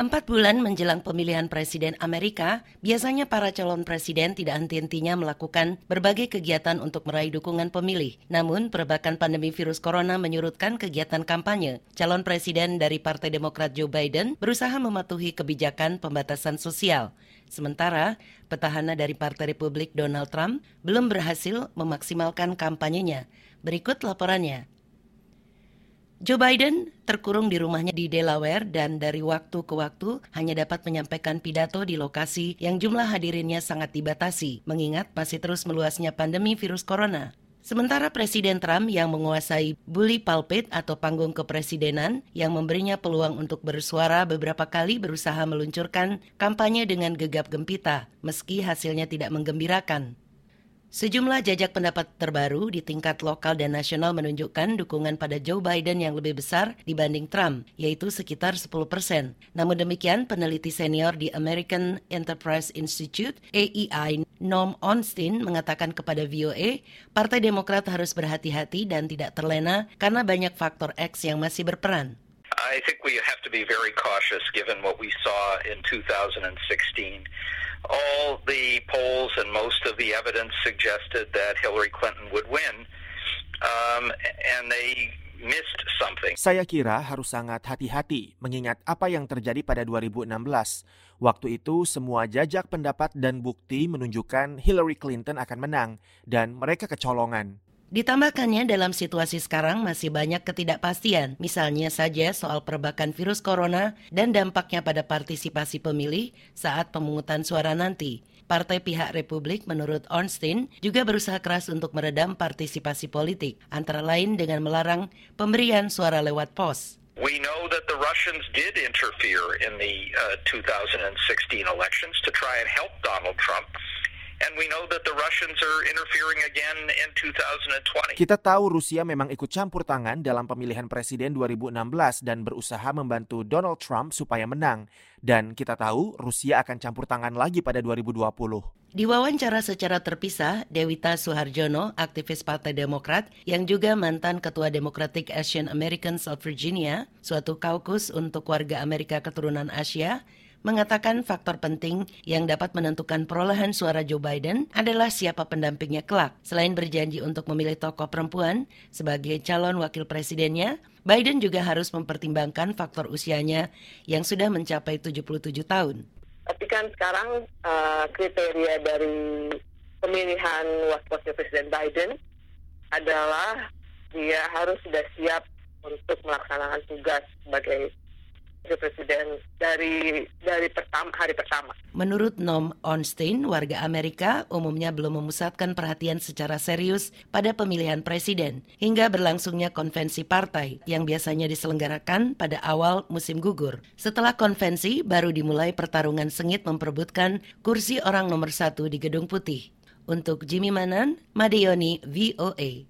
Empat bulan menjelang pemilihan presiden Amerika, biasanya para calon presiden tidak henti-hentinya melakukan berbagai kegiatan untuk meraih dukungan pemilih. Namun, perebakan pandemi virus corona menyurutkan kegiatan kampanye. Calon presiden dari Partai Demokrat Joe Biden berusaha mematuhi kebijakan pembatasan sosial. Sementara, petahana dari Partai Republik Donald Trump belum berhasil memaksimalkan kampanyenya. Berikut laporannya. Joe Biden terkurung di rumahnya di Delaware dan dari waktu ke waktu hanya dapat menyampaikan pidato di lokasi yang jumlah hadirinnya sangat dibatasi, mengingat masih terus meluasnya pandemi virus corona. Sementara Presiden Trump yang menguasai bully pulpit atau panggung kepresidenan yang memberinya peluang untuk bersuara beberapa kali berusaha meluncurkan kampanye dengan gegap gempita, meski hasilnya tidak menggembirakan. Sejumlah jajak pendapat terbaru di tingkat lokal dan nasional menunjukkan dukungan pada Joe Biden yang lebih besar dibanding Trump, yaitu sekitar 10 persen. Namun demikian, peneliti senior di American Enterprise Institute, AEI, Norm Onstein, mengatakan kepada VOA, Partai Demokrat harus berhati-hati dan tidak terlena karena banyak faktor X yang masih berperan. I think we have to be very cautious given what we saw in 2016. All the polls and most of the evidence suggested that Hillary Clinton would win, um, and they missed something. Saya kira harus sangat hati-hati mengingat apa yang terjadi pada 2016. Waktu itu semua jajak pendapat dan bukti menunjukkan Hillary Clinton akan menang dan mereka kecolongan. Ditambahkannya dalam situasi sekarang masih banyak ketidakpastian, misalnya saja soal perbakan virus corona dan dampaknya pada partisipasi pemilih saat pemungutan suara nanti. Partai pihak Republik menurut Ornstein juga berusaha keras untuk meredam partisipasi politik, antara lain dengan melarang pemberian suara lewat pos. We know that the Russians did interfere in the 2016 elections to try and help Donald Trump Kita tahu Rusia memang ikut campur tangan dalam pemilihan presiden 2016 dan berusaha membantu Donald Trump supaya menang. Dan kita tahu Rusia akan campur tangan lagi pada 2020. Di wawancara secara terpisah, Dewita Suharjono, aktivis Partai Demokrat yang juga mantan Ketua Democratic Asian Americans of Virginia, suatu kaukus untuk warga Amerika keturunan Asia, mengatakan faktor penting yang dapat menentukan perolehan suara Joe Biden adalah siapa pendampingnya kelak. Selain berjanji untuk memilih tokoh perempuan sebagai calon wakil presidennya, Biden juga harus mempertimbangkan faktor usianya yang sudah mencapai 77 tahun. Tapi kan sekarang uh, kriteria dari pemilihan wakil presiden Biden adalah dia harus sudah siap untuk melaksanakan tugas sebagai presiden dari dari pertama hari pertama. Menurut Nom Onstein, warga Amerika umumnya belum memusatkan perhatian secara serius pada pemilihan presiden hingga berlangsungnya konvensi partai yang biasanya diselenggarakan pada awal musim gugur. Setelah konvensi, baru dimulai pertarungan sengit memperebutkan kursi orang nomor satu di Gedung Putih. Untuk Jimmy Manan, Madeoni, VOA.